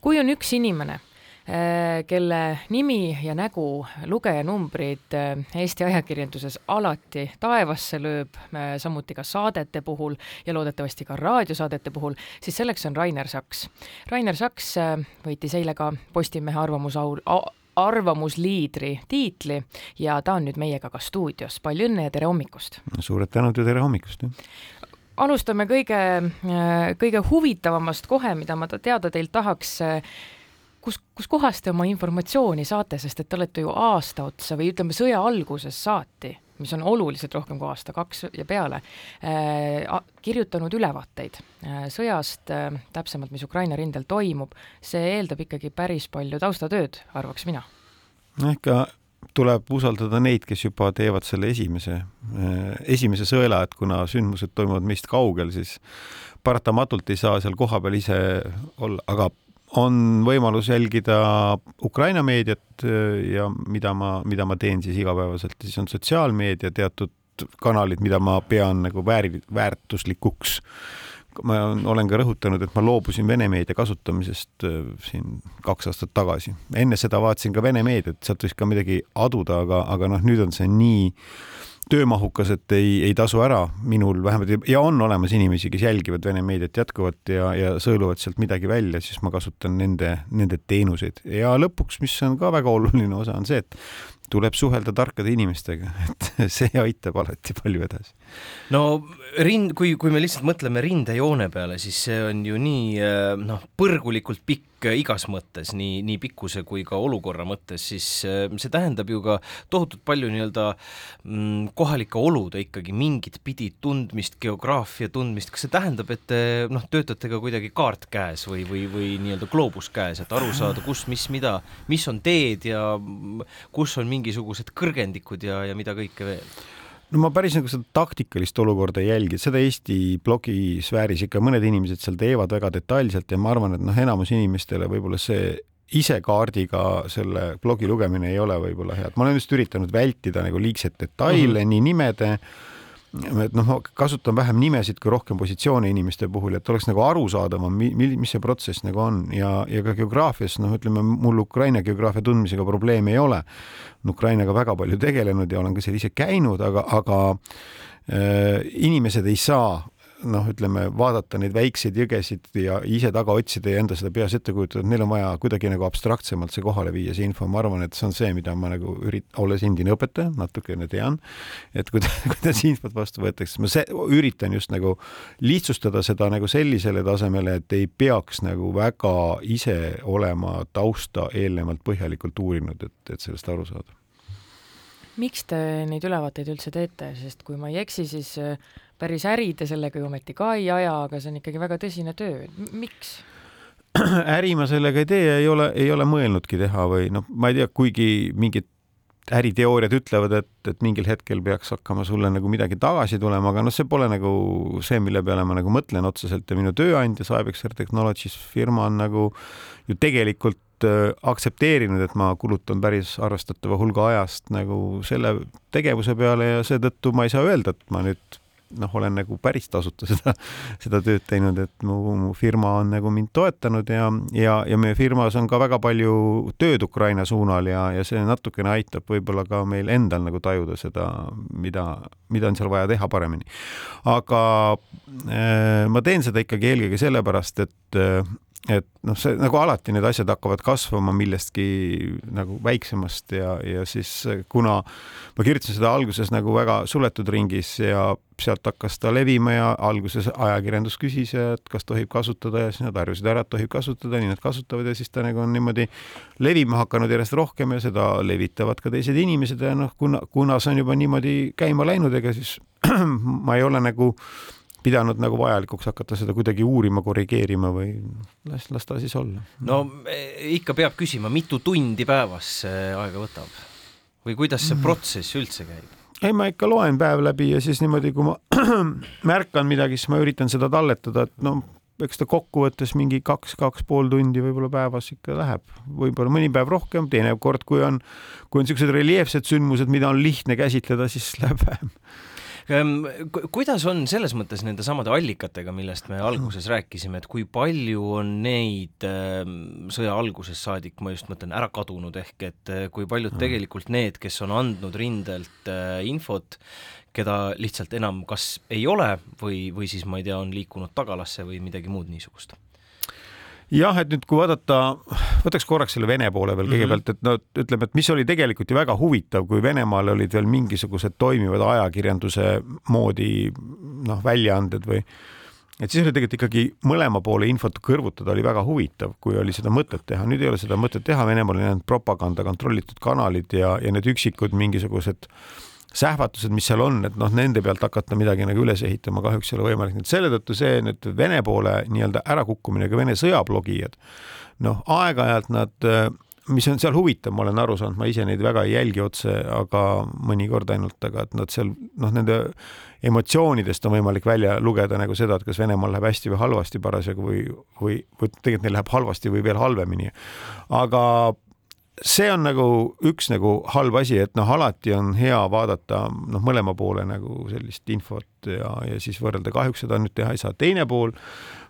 kui on üks inimene, äh, kelle nimi ja nägu, lugejanumbrid äh, Eesti ajakirjanduses alati taevasse lööb, äh, samuti ka saadete puhul ja loodetavasti ka raadiosaadete puhul, siis selleks on Rainer Saks. Rainer Saks võitis eile ka Postimehe arvamusau, arvamusliidri tiitli ja ta on nüüd meiega ka stuudios. palju õnne ja tere hommikust! suured tänud ja tere hommikust! Alustame kõige, kõige huvitavamast kohe, mida ma teada teilt tahaks. kus, kuskohast te oma informatsiooni saate, sest et te olete ju aasta otsa või ütleme, sõja algusest saati, mis on oluliselt rohkem kui aasta, kaks ja peale äh,, kirjutanud ülevaateid äh, sõjast äh,, täpsemalt, mis Ukraina rindel toimub, see eeldab ikkagi päris palju taustatööd, arvaks mina. no ikka tuleb usaldada neid, kes juba teevad selle esimese, äh, esimese sõela, et kuna sündmused toimuvad meist kaugel, siis paratamatult ei saa seal kohapeal ise olla, aga on võimalus jälgida Ukraina meediat äh, ja mida ma, mida ma teen siis igapäevaselt, siis on sotsiaalmeedia teatud kanalid, mida ma pean nagu vääri, väärtuslikuks ma olen ka rõhutanud, et ma loobusin Vene meedia kasutamisest äh, siin kaks aastat tagasi. enne seda vaatasin ka Vene meediat, sealt võis ka midagi aduda, aga, aga noh, nüüd on see nii töömahukas, et ei, ei tasu ära minul vähemalt ja on olemas inimesi, kes jälgivad Vene meediat jätkuvalt ja, ja sõeluvad sealt midagi välja, siis ma kasutan nende, nende teenuseid ja lõpuks, mis on ka väga oluline osa, on see, et tuleb suhelda tarkade inimestega, et see aitab alati palju edasi. No rind, kui, kui me lihtsalt mõtleme rindejoone peale, siis see on ju nii äh, noh, põrgulikult pikk igas mõttes, nii, nii pikkuse kui ka olukorra mõttes, siis äh, see tähendab ju ka tohutult palju nii-öelda mm, kohalike olude ikkagi mingit pidi tundmist, geograafia tundmist, kas see tähendab, et te noh, töötate ka kuidagi kaart käes või, või, või nii-öelda gloobus käes, et aru saada, kus, mis, mida, mis on teed ja kus on mingisugused kõrgendikud ja, ja mida kõike veel? No ma päris nagu seda taktikalist olukorda ei jälgi, seda Eesti blogisfääris ikka mõned inimesed seal teevad väga detailselt ja ma arvan, et noh, enamus inimestele võib-olla see ise kaardiga selle blogi lugemine ei ole võib-olla hea, et ma olen just üritanud vältida nagu liigseid detaile mm -hmm. nii nimede et noh, ma kasutan vähem nimesid kui rohkem positsioone inimeste puhul, et oleks nagu arusaadavam, mis see protsess nagu on ja, ja ka geograafias, noh, ütleme mul Ukraina geograafia tundmisega probleemi ei ole. Ukrainaga väga palju tegelenud ja olen ka seal ise käinud, aga, aga äh, inimesed ei saa noh, ütleme vaadata neid väikseid jõgesid ja ise taga otsida ja enda seda peas ette kujutada, et neil on vaja kuidagi nagu abstraktsemalt see kohale viia, see info, ma arvan, et see on see, mida ma nagu ürit-, olles endine õpetaja, natukene tean, et kuidas, kuidas infot vastu võetakse, ma see, üritan just nagu lihtsustada seda nagu sellisele tasemele, et ei peaks nagu väga ise olema tausta eelnevalt põhjalikult uurinud, et, et sellest aru saada. Miks te neid ülevaateid üldse teete, sest kui ma ei eksi, siis päris äri te sellega ju ometi ka ei aja, aga see on ikkagi väga tõsine töö, miks? äri ma sellega ei tee, ei ole, ei ole mõelnudki teha või noh, ma ei tea, kuigi mingid äriteooriad ütlevad, et, et mingil hetkel peaks hakkama sulle nagu midagi tagasi tulema, aga noh, see pole nagu see, mille peale ma nagu mõtlen otseselt ja minu tööandja Cybex Technologies firma on nagu ju tegelikult äh, aktsepteerinud, et ma kulutan päris arvestatava hulga ajast nagu selle tegevuse peale ja seetõttu ma ei saa öelda, et ma nüüd noh, olen nagu päris tasuta seda, seda tööd teinud, et mu, mu firma on nagu mind toetanud ja, ja, ja meie firmas on ka väga palju tööd Ukraina suunal ja, ja see natukene aitab võib-olla ka meil endal nagu tajuda seda, mida, mida on seal vaja teha paremini. aga äh, ma teen seda ikkagi eelkõige sellepärast, et äh, et noh, see nagu alati need asjad hakkavad kasvama millestki nagu väiksemast ja, ja siis kuna ma kirjutasin seda alguses nagu väga suletud ringis ja sealt hakkas ta levima ja alguses ajakirjandus küsis, et kas tohib kasutada ja siis nad harjusid ära, et tohib kasutada, nii nad kasutavad ja siis ta nagu on niimoodi levima hakanud järjest rohkem ja seda levitavad ka teised inimesed ja noh, kuna, kuna see on juba niimoodi käima läinud, ega siis ma ei ole nagu pidanud nagu vajalikuks hakata seda kuidagi uurima, korrigeerima või las, las ta siis olla. no e, ikka peab küsima, mitu tundi päevas see aega võtab või kuidas see protsess üldse käib? ei, ma ikka loen päev läbi ja siis niimoodi, kui ma märkan midagi, siis ma üritan seda talletada, et no eks ta kokkuvõttes mingi kaks, kaks pool tundi võib-olla päevas ikka läheb, võib-olla mõni päev rohkem, teine kord, kui on, kui on niisugused reljeefsed sündmused, mida on lihtne käsitleda, siis läheb vähem kuidas on selles mõttes nende samade allikatega, millest me alguses rääkisime, et kui palju on neid ehm, sõja algusest saadik, ma just mõtlen, ära kadunud, ehk et eh, kui paljud mm. tegelikult need, kes on andnud rindelt eh, infot, keda lihtsalt enam kas ei ole või, või siis ma ei tea, on liikunud tagalasse või midagi muud niisugust jah, et nüüd, kui vaadata, võtaks korraks selle Vene poole veel kõigepealt, et no ütleme, et mis oli tegelikult ju väga huvitav, kui Venemaal olid veel mingisugused toimivad ajakirjanduse moodi noh, väljaanded või et siis oli tegelikult ikkagi mõlema poole infot kõrvutada oli väga huvitav, kui oli seda mõtet teha. nüüd ei ole seda mõtet teha, Venemaal on ainult propaganda kontrollitud kanalid ja, ja need üksikud mingisugused äh, sähvatused, mis seal on, et noh, nende pealt hakata midagi nagu üles ehitama kahjuks ei ole võimalik, nii et selle tõttu see nüüd Vene poole nii-öelda ärakukkumine, ka Vene sõjablogijad, noh, aeg-ajalt nad, mis on seal huvitav, ma olen aru saanud, ma ise neid väga ei jälgi otse, aga mõnikord ainult, aga et nad seal noh, nende emotsioonidest on võimalik välja lugeda nagu seda, et kas Venemaal läheb hästi või halvasti parasjagu või, või, või tegelikult neil läheb halvasti või veel halvemini. aga see on nagu üks nagu halb asi, et noh, alati on hea vaadata noh, mõlema poole nagu sellist infot ja, ja siis võrrelda. kahjuks seda nüüd teha ei saa. teine pool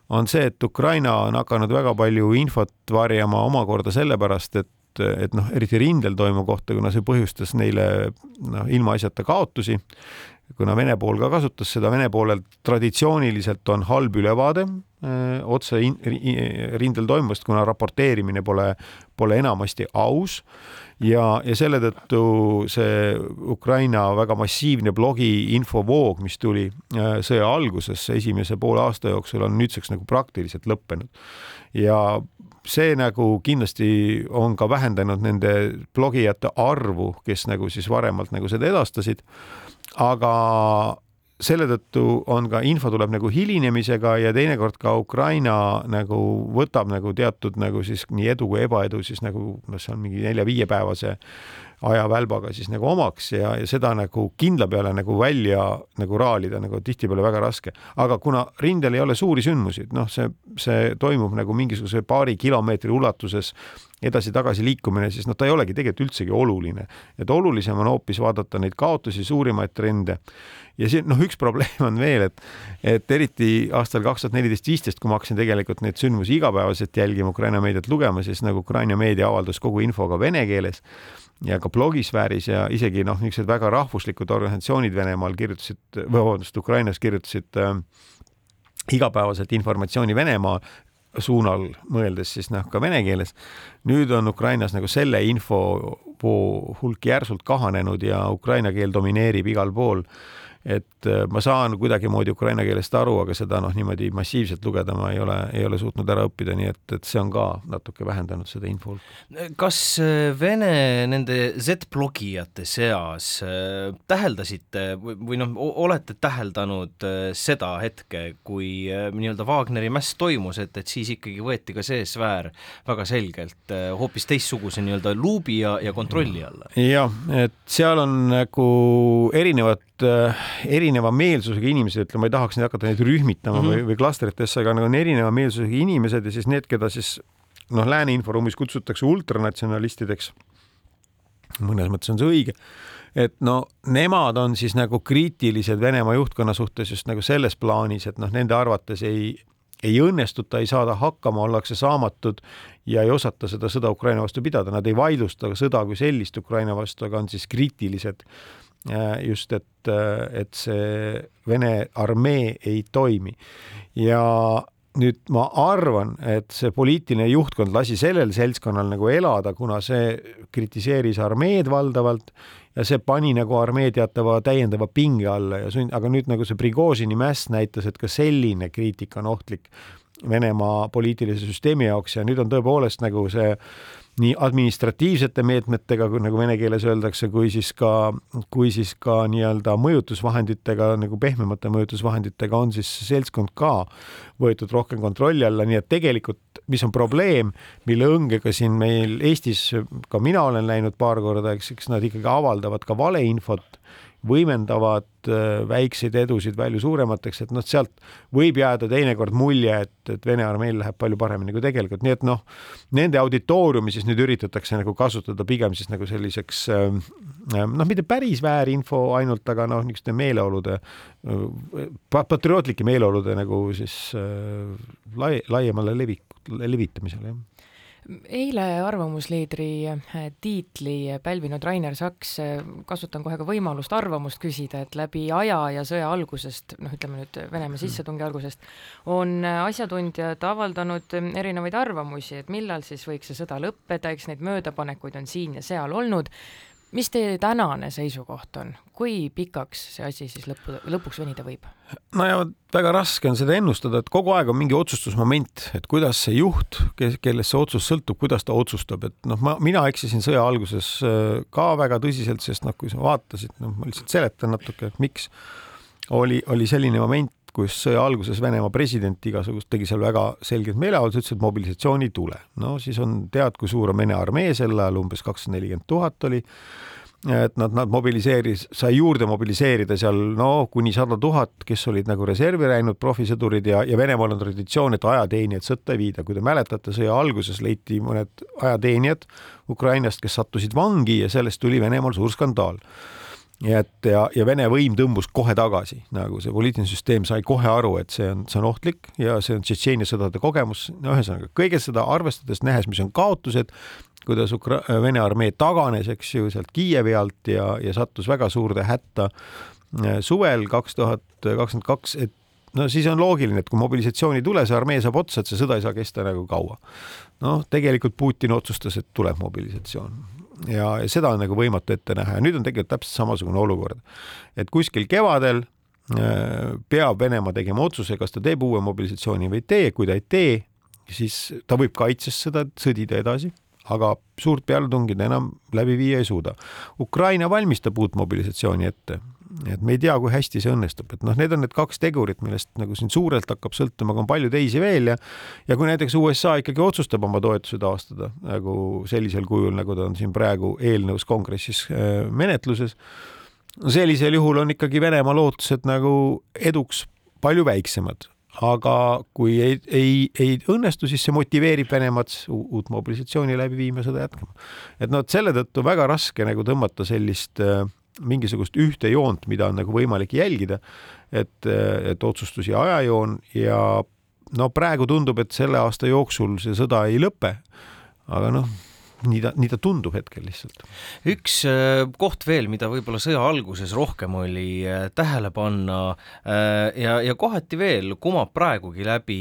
on see, et Ukraina on hakanud väga palju infot varjama omakorda sellepärast, et et noh, eriti rindel toimuva kohta, kuna see põhjustas neile noh, ilmaasjata kaotusi kuna Vene pool ka kasutas seda, Vene poolel traditsiooniliselt on halb ülevaade öö, otse in, rindel toimuvast, kuna raporteerimine pole, pole enamasti aus ja, ja selle tõttu see Ukraina väga massiivne blogi infovoog, mis tuli sõja alguses esimese poole aasta jooksul, on nüüdseks nagu praktiliselt lõppenud. ja see nagu kindlasti on ka vähendanud nende blogijate arvu, kes nagu siis varemalt nagu seda edastasid. Aga selle tõttu on ka info tuleb nagu hilinemisega ja teinekord ka Ukraina nagu võtab nagu teatud nagu siis nii edu kui ebaedu siis nagu noh, see on mingi nelja-viiepäevase ajavälbaga siis nagu omaks ja, ja seda nagu kindla peale nagu välja nagu raalida nagu tihtipeale väga raske. aga kuna rindel ei ole suuri sündmusi, noh, see, see toimub nagu mingisuguse paari kilomeetri ulatuses edasi-tagasi liikumine, siis noh, ta ei olegi tegelikult üldsegi oluline. et olulisem on hoopis vaadata neid kaotusi, suurimaid trende. ja siin noh, üks probleem on veel, et, et eriti aastal kaks tuhat neliteist, viisteist, kui ma hakkasin tegelikult neid sündmusi igapäevaselt jälgima, Ukraina meediat lugema, siis nagu Ukraina meedia avaldas kogu info ka vene keeles ja ka blogisfääris ja isegi noh, niisugused väga rahvuslikud organisatsioonid Venemaal kirjutasid, vabandust, Ukrainas kirjutasid äh, igapäevaselt informatsiooni Venemaa suunal mõeldes siis noh, ka vene keeles. nüüd on Ukrainas nagu selle info hulk järsult kahanenud ja ukraina keel domineerib igal pool et äh, ma saan kuidagimoodi ukraina keelest aru, aga seda noh, niimoodi massiivselt lugeda ma ei ole, ei ole suutnud ära õppida, nii et, et see on ka natuke vähendanud seda info hulka. kas äh, Vene nende Z-blogijate seas äh, täheldasite või, või noh, olete täheldanud seda hetke, kui nii-öelda Wagneri mäss toimus, et, et siis ikkagi võeti ka see sfäär väga selgelt hoopis teistsuguse nii-öelda luubi ja, ja kontrolli alla? jah, et seal on nagu erinevad erineva meelsusega inimesed, ütleme, ma ei tahaks neid hakata neid rühmitama mm -hmm. või, või klastritesse, aga nagu on erineva meelsusega inimesed ja siis need, keda siis noh, lääne inforuumis kutsutakse ultranatsionalistideks. mõnes mõttes on see õige, et no nemad on siis nagu kriitilised Venemaa juhtkonna suhtes just nagu selles plaanis, et noh, nende arvates ei, ei õnnestuta, ei saada hakkama, ollakse saamatud ja ei osata seda sõda Ukraina vastu pidada, nad ei vaidlusta sõda kui sellist Ukraina vastu, aga on siis kriitilised Äh, just, et, äh, et see Vene armee ei toimi. ja nüüd ma arvan, et see poliitiline juhtkond lasi sellel seltskonnal nagu elada, kuna see kritiseeris armeed valdavalt ja see pani nagu armee teatava täiendava pinge alla ja sund-, aga nüüd nagu see Prigožini mäss näitas, et ka selline kriitika on ohtlik Venemaa poliitilise süsteemi jaoks ja nüüd on tõepoolest nagu see nii administratiivsete meetmetega, nagu vene keeles öeldakse, kui siis ka, kui siis ka nii-öelda mõjutusvahenditega nagu pehmemate mõjutusvahenditega on siis seltskond ka võetud rohkem kontrolli alla, nii et tegelikult, mis on probleem, mille õngega siin meil Eestis, ka mina olen läinud paar korda, eks, eks nad ikkagi avaldavad ka valeinfot võimendavad äh, väikseid edusid palju suuremateks, et noh, sealt võib jääda teinekord mulje, et, et Vene armeel läheb palju paremini kui tegelikult, nii et noh, nende auditooriumi siis nüüd üritatakse nagu kasutada pigem siis nagu selliseks äh, noh, mitte päris väärinfo ainult, aga noh, niisuguste meeleolude, äh, patriootlike meeleolude nagu siis lai, laiemale levik, levitamisele, jah eile arvamusliidri äh, tiitli pälvinud Rainer Saks, äh, kasutan kohe ka võimalust arvamust küsida, et läbi aja ja sõja algusest, noh, ütleme nüüd Venemaa sissetungi algusest, on äh, asjatundjad avaldanud erinevaid arvamusi, et millal siis võiks see sõda lõppeda, eks neid möödapanekuid on siin ja seal olnud mis teie tänane seisukoht on, kui pikaks see asi siis lõppu, lõpuks venida võib? no ja väga raske on seda ennustada, et kogu aeg on mingi otsustusmoment, et kuidas see juht, kes, kellest see otsus sõltub, kuidas ta otsustab, et noh, ma, mina eksisin sõja alguses äh, ka väga tõsiselt, sest noh, kui sa vaatasid, noh, ma lihtsalt seletan natuke, et miks oli, oli selline moment, kus sõja alguses Venemaa president igasugust tegi seal väga selgelt meeleavalduse, ütles, et mobilisatsiooni ei tule. no siis on, tead, kui suur on Vene armee sel ajal, umbes kakssada nelikümmend tuhat oli et nad, nad mobiliseeris, sai juurde mobiliseerida seal no kuni sada tuhat, kes olid nagu reservi läinud, profisõdurid ja, ja Venemaal on traditsioon, et ajateenijad sõtta ei viida. kui te mäletate, sõja alguses leiti mõned ajateenijad Ukrainast, kes sattusid vangi ja sellest tuli Venemaal suur skandaal nii et ja, ja Vene võim tõmbus kohe tagasi, nagu see poliitiline süsteem sai kohe aru, et see on, see on ohtlik ja see on Tšetšeenia sõdade kogemus, no ühesõnaga kõige seda arvestades, nähes, mis on kaotused, kuidas Ukra-, Vene armee taganes, eks ju, sealt Kiievi alt ja, ja sattus väga suurde hätta äh, suvel kaks tuhat kakskümmend kaks, et no siis on loogiline, et kui mobilisatsiooni ei tule, see armee saab otsa, et see sõda ei saa kesta nagu kaua. noh, tegelikult Putin otsustas, et tuleb mobilisatsioon ja, seda on nagu võimatu ette näha ja nüüd on tegelikult täpselt samasugune olukord. et kuskil kevadel äh, peab Venemaa tegema otsuse, kas ta teeb uue mobilisatsiooni või ei tee, kui ta ei tee, siis ta võib kaitses seda sõdida edasi, aga suurt pealetungi ta enam läbi viia ei suuda. Ukraina valmistab uut mobilisatsiooni ette et me ei tea, kui hästi see õnnestub, et noh, need on need kaks tegurit, millest nagu siin suurelt hakkab sõltuma, aga on palju teisi veel ja ja kui näiteks USA ikkagi otsustab oma toetuse taastada nagu sellisel kujul, nagu ta on siin praegu eelnõus kongressis äh, menetluses, no sellisel juhul on ikkagi Venemaa lootused nagu eduks palju väiksemad aga kui ei, ei, ei õnnestu, siis see motiveerib Venemaad uut mobilisatsiooni läbi viima, seda jätkama. et noh, et selle tõttu väga raske nagu tõmmata sellist äh, mingisugust ühte joont, mida on nagu võimalik jälgida, et, et otsustusi ajajoon ja no praegu tundub, et selle aasta jooksul see sõda ei lõpe. aga noh, nii ta, nii ta tundub hetkel lihtsalt. üks äh, koht veel, mida võib-olla sõja alguses rohkem oli äh, tähele panna äh, ja, ja kohati veel kumab praegugi läbi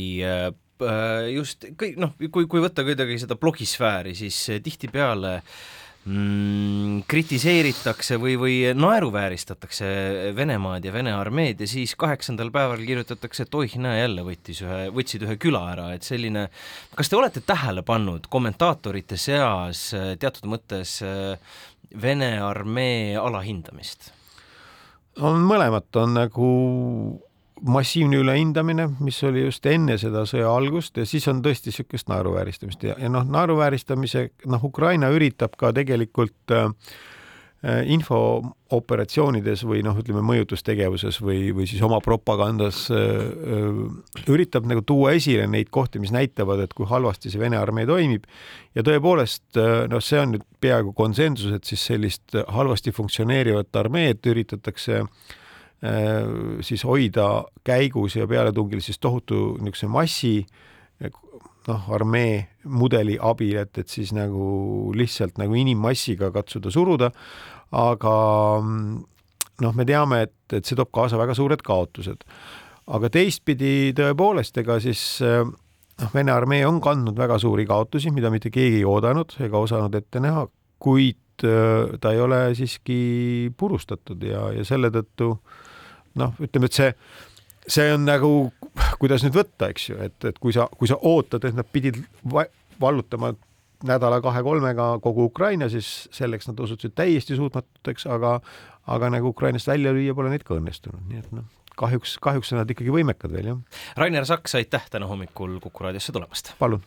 just kõik noh, kui, kui võtta kuidagi seda blogisfääri, siis tihtipeale äh, mm, kritiseeritakse või, või naeruvääristatakse Venemaad ja Vene armeed ja siis kaheksandal päeval kirjutatakse, et oih, näe jälle võttis ühe, võtsid ühe küla ära, et selline, kas te olete tähele pannud kommentaatorite seas teatud mõttes Vene armee alahindamist? on mõlemat, on nagu massiivne ülehindamine, mis oli just enne seda sõja algust ja siis on tõesti niisugust naeruvääristamist. Ja, ja noh, naeruvääristamise, noh, Ukraina üritab ka tegelikult äh, äh, infooperatsioonides või noh, ütleme mõjutustegevuses või, või siis oma propagandas äh, äh, üritab nagu tuua esile neid kohti, mis näitavad, et kui halvasti see Vene armee toimib. Ja tõepoolest äh, noh, see on nüüd peaaegu konsensus, et siis sellist halvasti funktsioneerivat armeed üritatakse äh, siis hoida käigus ja pealetungil siis tohutu niisuguse massi noh, armee mudeli abil, et, et siis nagu lihtsalt nagu inimmassiga katsuda suruda, aga noh, me teame, et, et see toob kaasa väga suured kaotused. aga teistpidi tõepoolest, ega siis noh, Vene armee on kandnud väga suuri kaotusi, mida mitte keegi ei oodanud ega osanud ette näha, kuid äh, ta ei ole siiski purustatud ja, ja selle tõttu äh, noh, ütleme, et see, see on nagu, kuidas nüüd võtta, eks ju, et, et kui sa, kui sa ootad, et nad pidid vallutama nädala kahe-kolmega kogu Ukraina, siis selleks nad osutusid täiesti suutmatuteks, aga, aga nagu Ukrainast välja lüüa pole neid ka õnnestunud, nii et noh, kahjuks, kahjuks on nad ikkagi võimekad veel, jah. Rainer Saks, aitäh täna hommikul Kuku raadiosse tulemast! palun!